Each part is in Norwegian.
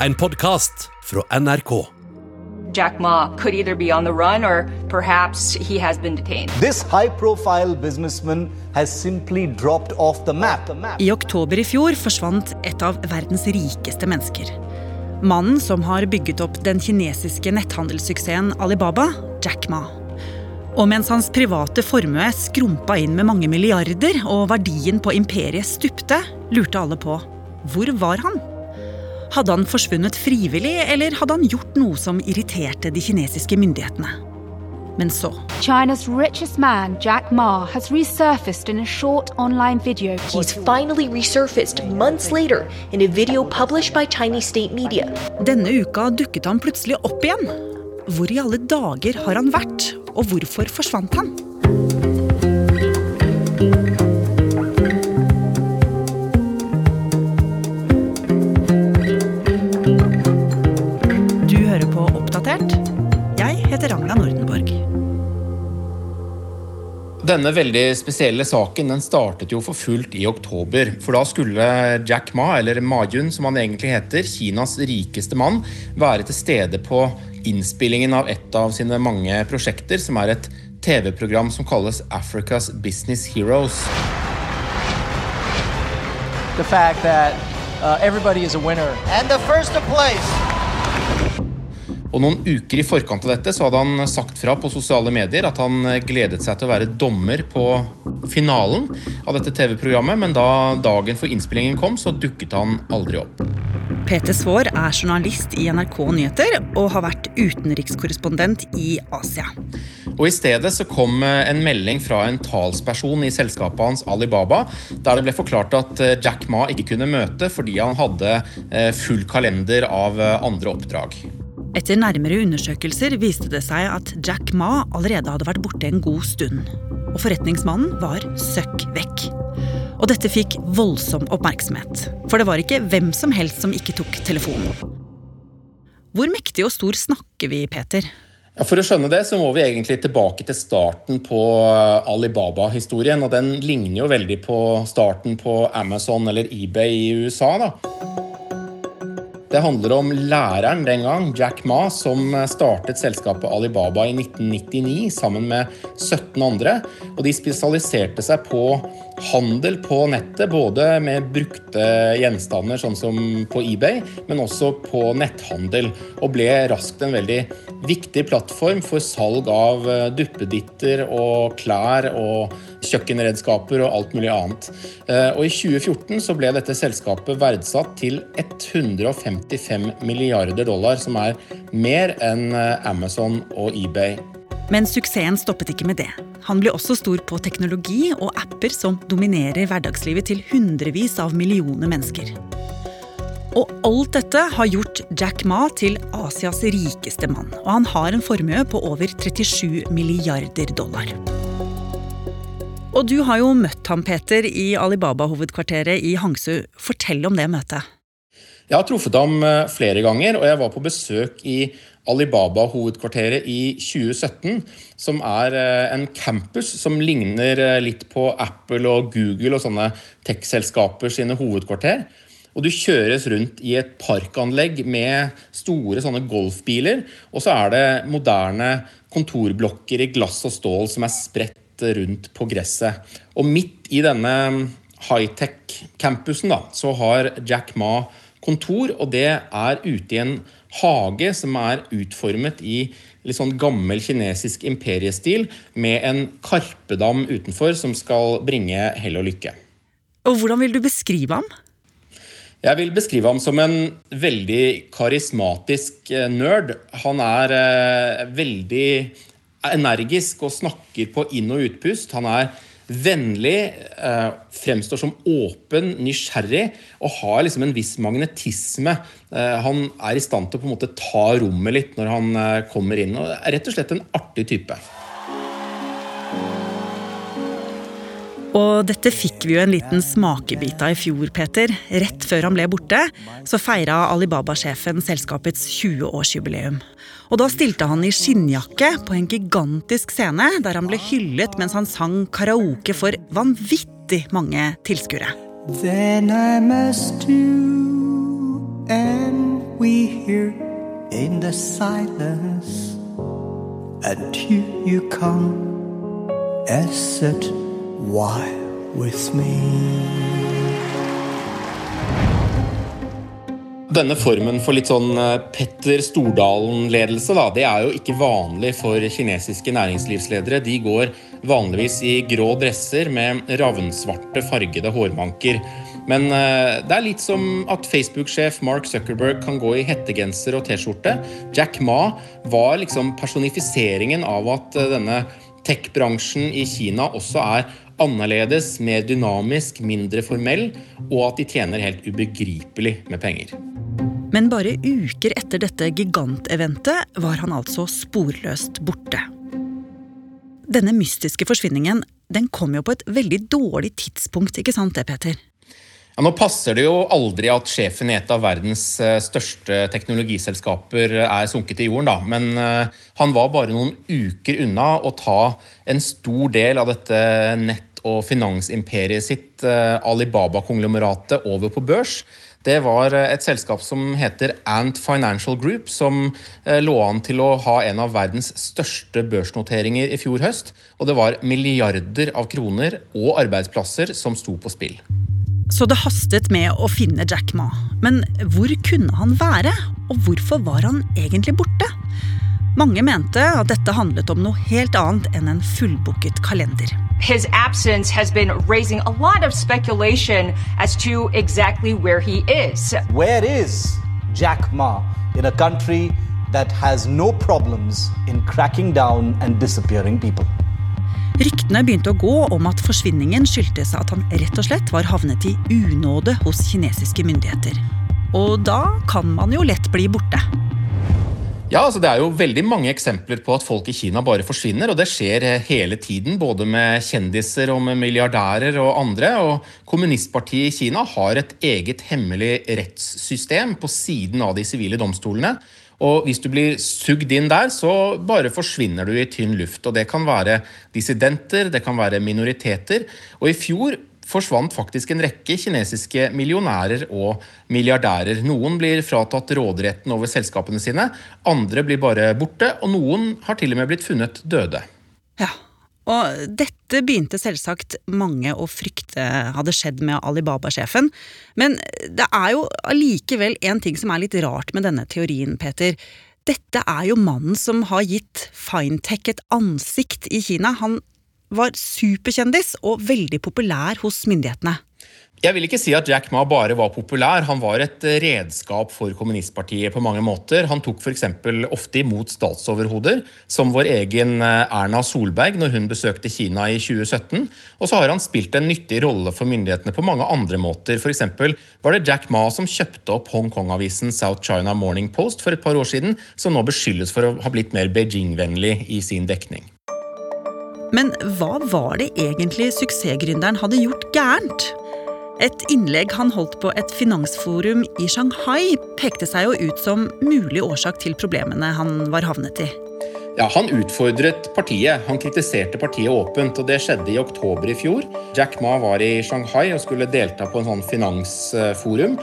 en podkast fra NRK. Jack Ma could either be on the run or perhaps he has been detained. This high profile businessman has simply dropped off the map. I oktober i fjor forsvant et av verdens rikeste mennesker. Mannen som har bygget opp den kinesiske netthandelssuksessen Alibaba, Jack Ma. Og mens hans private formue skrumpa inn med mange milliarder og verdien på imperiet stupte, lurte alle på hvor var han? Hadde han forsvunnet frivillig, eller hadde han gjort noe som irriterte de kinesiske myndighetene? Men så China's richest man, Jack Ma, has resurfaced in a short online video. He's finally resurfaced months later in a video published by Chinese state media. Denne uka dukket han plutselig opp igjen. Hvor i alle dager har han vært, og hvorfor forsvant han? Denne veldig spesielle saken den startet jo for fullt i oktober. For da skulle Jack Ma, eller Ma-Yun som han egentlig heter, Kinas rikeste mann, være til stede på innspillingen av et av sine mange prosjekter, som er et TV-program som kalles Africa's Business Heroes. the fact that uh, everybody is a winner. And the first to place. Og Noen uker i forkant av dette så hadde han sagt fra på sosiale medier at han gledet seg til å være dommer på finalen av dette TV-programmet, men da dagen for innspillingen kom, så dukket han aldri opp. Peter Svaar er journalist i NRK Nyheter og har vært utenrikskorrespondent i Asia. Og I stedet så kom en melding fra en talsperson i selskapet hans Alibaba, der det ble forklart at Jack Ma ikke kunne møte fordi han hadde eh, full kalender av eh, andre oppdrag. Etter nærmere undersøkelser viste det seg at Jack Ma allerede hadde vært borte en god stund. Og forretningsmannen var søkk vekk. Og dette fikk voldsom oppmerksomhet. For det var ikke hvem som helst som ikke tok telefonen. Hvor mektig og stor snakker vi, Peter? Ja, for å skjønne det, så må vi egentlig tilbake til starten på Alibaba-historien. Og den ligner jo veldig på starten på Amazon eller eBay i USA. da. Det handler om læreren den gang, Jack Ma, som startet selskapet Alibaba i 1999 sammen med 17 andre. Og de spesialiserte seg på handel på nettet, både med brukte gjenstander, sånn som på eBay, men også på netthandel. Og ble raskt en veldig viktig plattform for salg av duppeditter og klær og kjøkkenredskaper og alt mulig annet. Og i 2014 så ble dette selskapet verdsatt til 155 milliarder dollar, som er mer enn Amazon og eBay. Men suksessen stoppet ikke med det. Han ble også stor på teknologi og apper som dominerer hverdagslivet til hundrevis av millioner mennesker. Og alt dette har gjort Jack Ma til Asias rikeste mann. Og han har en formue på over 37 milliarder dollar. Og du har jo møtt ham, Peter, i Alibaba-hovedkvarteret i Hangsu. Fortell om det møtet. Jeg har truffet ham flere ganger, og jeg var på besøk i Alibaba-hovedkvarteret i 2017. Som er en campus som ligner litt på Apple og Google og sånne tech-selskaper sine hovedkvarter. Og du kjøres rundt i et parkanlegg med store sånne golfbiler. Og så er det moderne kontorblokker i glass og stål som er spredt rundt på gresset. Og midt i denne high-tech-campusen da, så har Jack Ma kontor, og det er ute i en hage som er utformet i litt sånn gammel kinesisk imperiestil, med en karpedam utenfor som skal bringe hell og lykke. Og hvordan vil du beskrive ham? Jeg vil beskrive ham som en veldig karismatisk nerd. Han er eh, veldig energisk og snakker på inn- og utpust. Han er vennlig, eh, fremstår som åpen, nysgjerrig og har liksom en viss magnetisme. Eh, han er i stand til å på en måte ta rommet litt når han eh, kommer inn. og er Rett og slett en artig type. Og dette fikk vi jo en liten smakebit av i fjor, Peter. Rett før han ble borte, så feira Alibaba-sjefen selskapets 20-årsjubileum. Og da stilte han i skinnjakke på en gigantisk scene der han ble hyllet mens han sang karaoke for vanvittig mange tilskuere. Then I must do and we hear in the silence. Here you come as sit while with me. Denne formen for litt sånn eh, Petter Stordalen-ledelse det er jo ikke vanlig for kinesiske næringslivsledere. De går vanligvis i grå dresser med ravnsvarte, fargede hårmanker. Men eh, det er litt som at Facebook-sjef Mark Zuckerberg kan gå i hettegenser og T-skjorte. Jack Ma var liksom personifiseringen av at eh, denne tech-bransjen i Kina også er annerledes, mer dynamisk, mindre formell, og at de tjener helt ubegripelig med penger. Men bare uker etter dette giganteventet var han altså sporløst borte. Denne mystiske forsvinningen den kom jo på et veldig dårlig tidspunkt, ikke sant det, Peter? Ja, nå passer det jo aldri at sjefen i et av verdens eh, største teknologiselskaper er sunket i jorden, da. Men uh, han var bare noen uker unna å ta en stor del av dette nett- og finansimperiet sitt, uh, Alibaba-konglomeratet, over på børs. Det var eh, et selskap som heter Ant Financial Group, som eh, lå an til å ha en av verdens største børsnoteringer i fjor høst. Og det var milliarder av kroner og arbeidsplasser som sto på spill. Så det hastet med å finne Jack Ma. Men hvor kunne han være? Og hvorfor var han egentlig borte? Mange mente at dette handlet om noe helt annet enn en fullbooket kalender. His absence has been raising a lot of speculation as to exactly where he is. Where is Jack Ma in a country that has no problems in cracking down and disappearing people? Ryktene begynte å gå om at forsvinningen skyldtes at han rett og slett var havnet i unåde hos kinesiske myndigheter. Og da kan man jo lett bli borte. Ja, altså Det er jo veldig mange eksempler på at folk i Kina bare forsvinner. og Det skjer eh, hele tiden, både med kjendiser og med milliardærer og andre. og Kommunistpartiet i Kina har et eget hemmelig rettssystem på siden av de sivile domstolene. Og hvis du blir sugd inn der, så bare forsvinner du i tynn luft. Og det kan være dissidenter, det kan være minoriteter. Og i fjor forsvant faktisk en rekke kinesiske millionærer og milliardærer. Noen blir fratatt råderetten over selskapene sine, andre blir bare borte, og noen har til og med blitt funnet døde. Ja, og dette begynte selvsagt mange å frykte hadde skjedd med Alibaba-sjefen. Men det er jo allikevel en ting som er litt rart med denne teorien, Peter. Dette er jo mannen som har gitt Fintech et ansikt i Kina. Han var superkjendis og veldig populær hos myndighetene. Jeg vil ikke si at Jack Ma bare var populær. Han var et redskap for kommunistpartiet på mange måter. Han tok f.eks. ofte imot statsoverhoder, som vår egen eh, Erna Solberg når hun besøkte Kina i 2017. Og så har han spilt en nyttig rolle for myndighetene på mange andre måter. F.eks. var det Jack Ma som kjøpte opp Hongkong-avisen South China Morning Post for et par år siden, som nå beskyldes for å ha blitt mer Beijing-vennlig i sin dekning. Men hva var det egentlig suksessgründeren hadde gjort gærent? Et innlegg han holdt på et finansforum i Shanghai, pekte seg jo ut som mulig årsak til problemene han var havnet i. Ja, Han utfordret partiet. Han kritiserte partiet åpent. og Det skjedde i oktober i fjor. Jack Ma var i Shanghai og skulle delta på en sånn finansforum.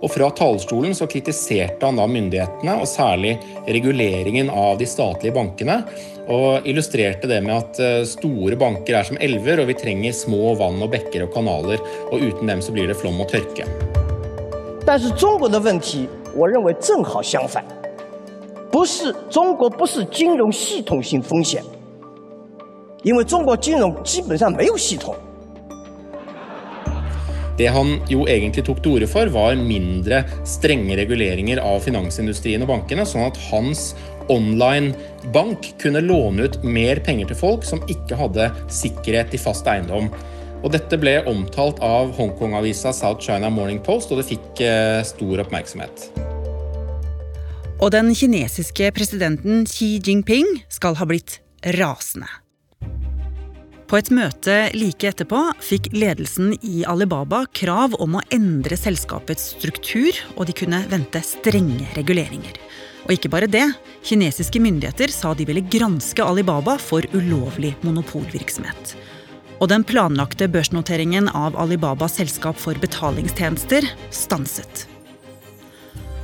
Og Fra talerstolen så kritiserte han da myndighetene, og særlig reguleringen av de statlige bankene Og illustrerte det med at eh, store banker er som elver, og vi trenger små vann og bekker og kanaler. Og uten dem så blir det flom og tørke. 但是中国的问题，我认为正好相反，不是中国不是金融系统性风险，因为中国金融基本上没有系统。Det han jo egentlig tok til orde for, var mindre strenge reguleringer av finansindustrien og bankene, sånn at hans online-bank kunne låne ut mer penger til folk som ikke hadde sikkerhet i fast eiendom. Og Dette ble omtalt av Hongkong-avisa South China Morning Post, og det fikk eh, stor oppmerksomhet. Og den kinesiske presidenten Xi Jinping skal ha blitt rasende. På et møte like etterpå fikk ledelsen i Alibaba krav om å endre selskapets struktur, og de kunne vente strenge reguleringer. Og ikke bare det. Kinesiske myndigheter sa de ville granske Alibaba for ulovlig monopolvirksomhet. Og den planlagte børsnoteringen av Alibabas selskap for betalingstjenester stanset.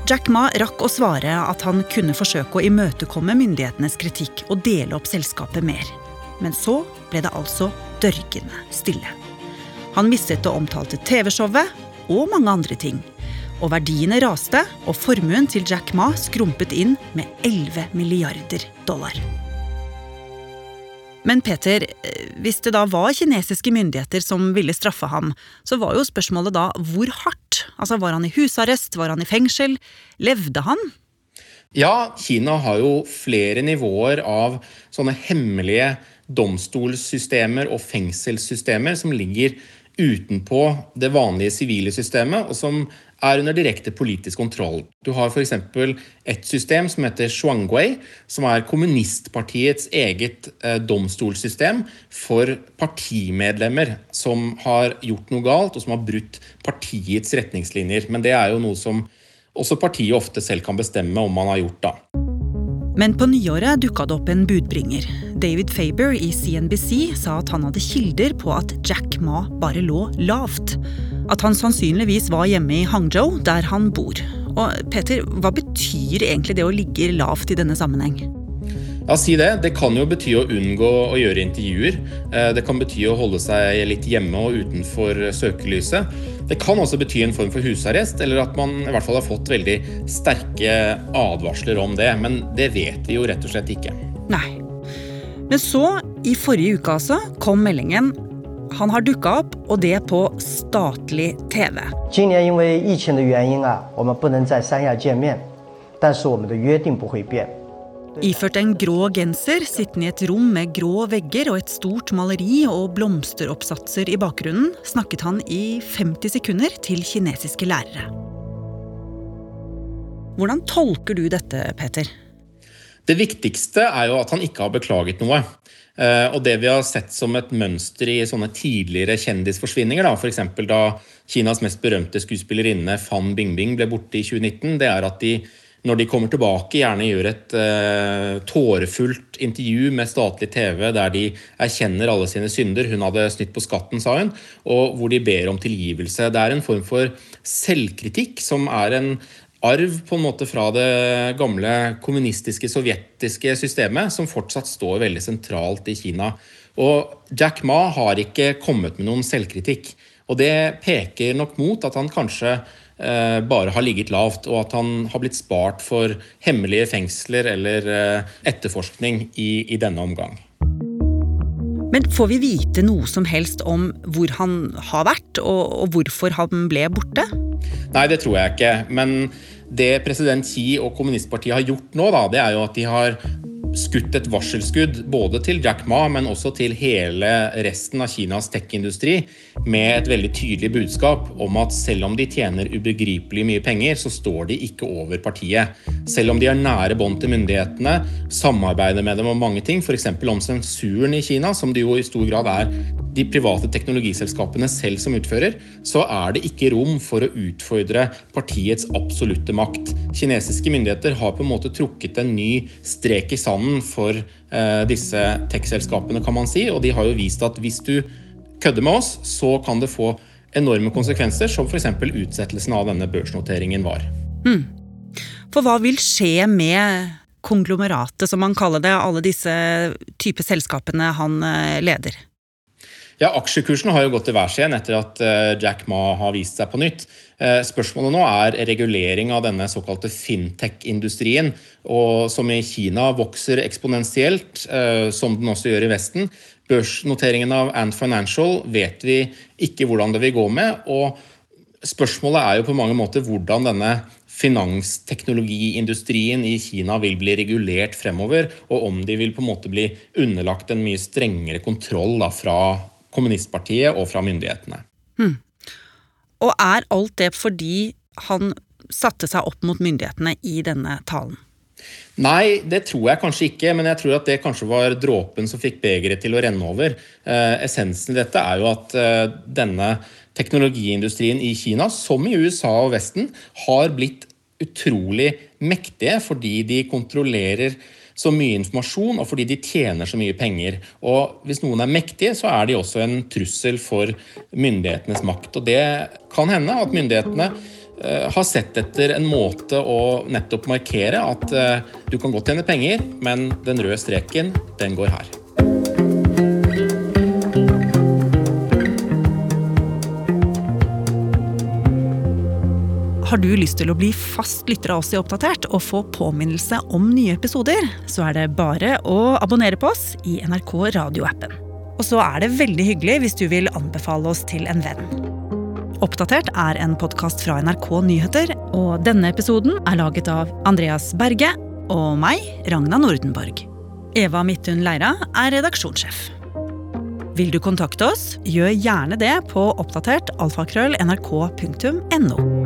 Jack Ma rakk å svare at han kunne forsøke å imøtekomme myndighetenes kritikk og dele opp selskapet mer. Men så ble det altså dørgende stille. Han mistet det omtalte TV-showet og mange andre ting. Og verdiene raste, og formuen til Jack Ma skrumpet inn med 11 milliarder dollar. Men Peter, eh, hvis det da var kinesiske myndigheter som ville straffe ham, så var jo spørsmålet da hvor hardt? Altså Var han i husarrest? Var han i fengsel? Levde han? Ja, Kina har jo flere nivåer av sånne hemmelige domstolssystemer og fengselssystemer som ligger utenpå det vanlige sivile systemet, og som er under direkte politisk kontroll. Du har f.eks. et system som heter Shuangwei, som er kommunistpartiets eget eh, domstolssystem for partimedlemmer som har gjort noe galt, og som har brutt partiets retningslinjer. Men det er jo noe som også partiet ofte selv kan bestemme om man har gjort. da. Men på nyåret dukka det opp en budbringer. David Faber i CNBC sa at han hadde kilder på at Jack Ma bare lå lavt. At han sannsynligvis var hjemme i Hangzhou, der han bor. Og Peter, hva betyr egentlig det å ligge lavt i denne sammenheng? Ja, si det. Det kan jo bety å unngå å gjøre intervjuer. Eh, det kan bety å holde seg litt hjemme og utenfor søkelyset. Det kan også bety en form for husarrest, eller at man i hvert fall har fått veldig sterke advarsler om det. Men det vet vi jo rett og slett ikke. Nei. Men så, i forrige uke altså, kom meldingen han har dukka opp, og det på statlig TV. Iført en grå genser, sittende i et rom med grå vegger og et stort maleri og blomsteroppsatser i bakgrunnen, snakket han i 50 sekunder til kinesiske lærere. Hvordan tolker du dette, Peter? Det viktigste er jo at han ikke har beklaget noe. Eh, og det vi har sett som et mønster i sånne tidligere kjendisforsvinninger, f.eks. da Kinas mest berømte skuespillerinne Fan Bingbing ble borte i 2019, det er at de når de kommer tilbake, gjerne gjør et uh, tårefullt intervju med statlig TV der de erkjenner alle sine synder. Hun hadde snytt på skatten, sa hun, og hvor de ber om tilgivelse. Det er en form for selvkritikk som er en arv på en måte fra det gamle kommunistiske, sovjetiske systemet, som fortsatt står veldig sentralt i Kina. Og Jack Ma har ikke kommet med noen selvkritikk. Og det peker nok mot at han kanskje Eh, bare har ligget lavt, og at han har blitt spart for hemmelige fengsler eller eh, etterforskning i, i denne omgang. Men får vi vite noe som helst om hvor han har vært, og, og hvorfor han ble borte? Nei, det tror jeg ikke. Men det president Xi og kommunistpartiet har gjort nå, da, det er jo at de har skutt et varselskudd både til Jack Ma, men også til hele resten av Kinas tech-industri, med et veldig tydelig budskap om at selv om de tjener ubegripelig mye penger, så står de ikke over partiet. Selv om de har nære bånd til myndighetene, samarbeider med dem om mange ting, f.eks. om sensuren i Kina, som det jo i stor grad er de private teknologiselskapene selv som utfører, så er det ikke rom for å utfordre partiets absolutte makt. Kinesiske myndigheter har på en måte trukket en ny strek i sanden for eh, disse tech-selskapene, kan man si, og de har jo vist at hvis du kødder med oss, så kan det få enorme konsekvenser, som f.eks. utsettelsen av denne børsnoteringen var. Mm. For hva vil skje med konglomeratet, som man kaller det, alle disse type selskapene han eh, leder? Ja, Aksjekursen har jo gått til værs igjen etter at eh, Jack Ma har vist seg på nytt. Eh, spørsmålet nå er regulering av denne såkalte fintech-industrien, som i Kina vokser eksponentielt, eh, som den også gjør i Vesten. Børsnoteringen av Ant Financial vet vi ikke hvordan det vil gå med. og Spørsmålet er jo på mange måter hvordan denne finansteknologiindustrien i Kina vil bli regulert fremover, og om de vil på en måte bli underlagt en mye strengere kontroll da, fra kommunistpartiet og fra myndighetene. Hmm. Og er alt det fordi han satte seg opp mot myndighetene i denne talen? Nei, det tror jeg kanskje ikke, men jeg tror at det kanskje var dråpen som fikk begeret til å renne over. Eh, essensen i dette er jo at eh, denne teknologiindustrien i Kina, som i USA og Vesten, har blitt utrolig mektige fordi de kontrollerer så mye informasjon, og fordi de tjener så mye penger. Og hvis noen er mektige, så er de også en trussel for myndighetenes makt. Og det kan hende at myndighetene eh, har sett etter en måte å nettopp markere at eh, du kan godt tjene penger, men den røde streken, den går her. Har du lyst til å bli fast lytter av oss i Oppdatert og få påminnelse om nye episoder, så er det bare å abonnere på oss i NRK radioappen. Og så er det veldig hyggelig hvis du vil anbefale oss til en venn. Oppdatert er en podkast fra NRK Nyheter, og denne episoden er laget av Andreas Berge og meg, Ragna Nordenborg. Eva Midthun Leira er redaksjonssjef. Vil du kontakte oss, gjør gjerne det på oppdatert alfakrøll nrk.no.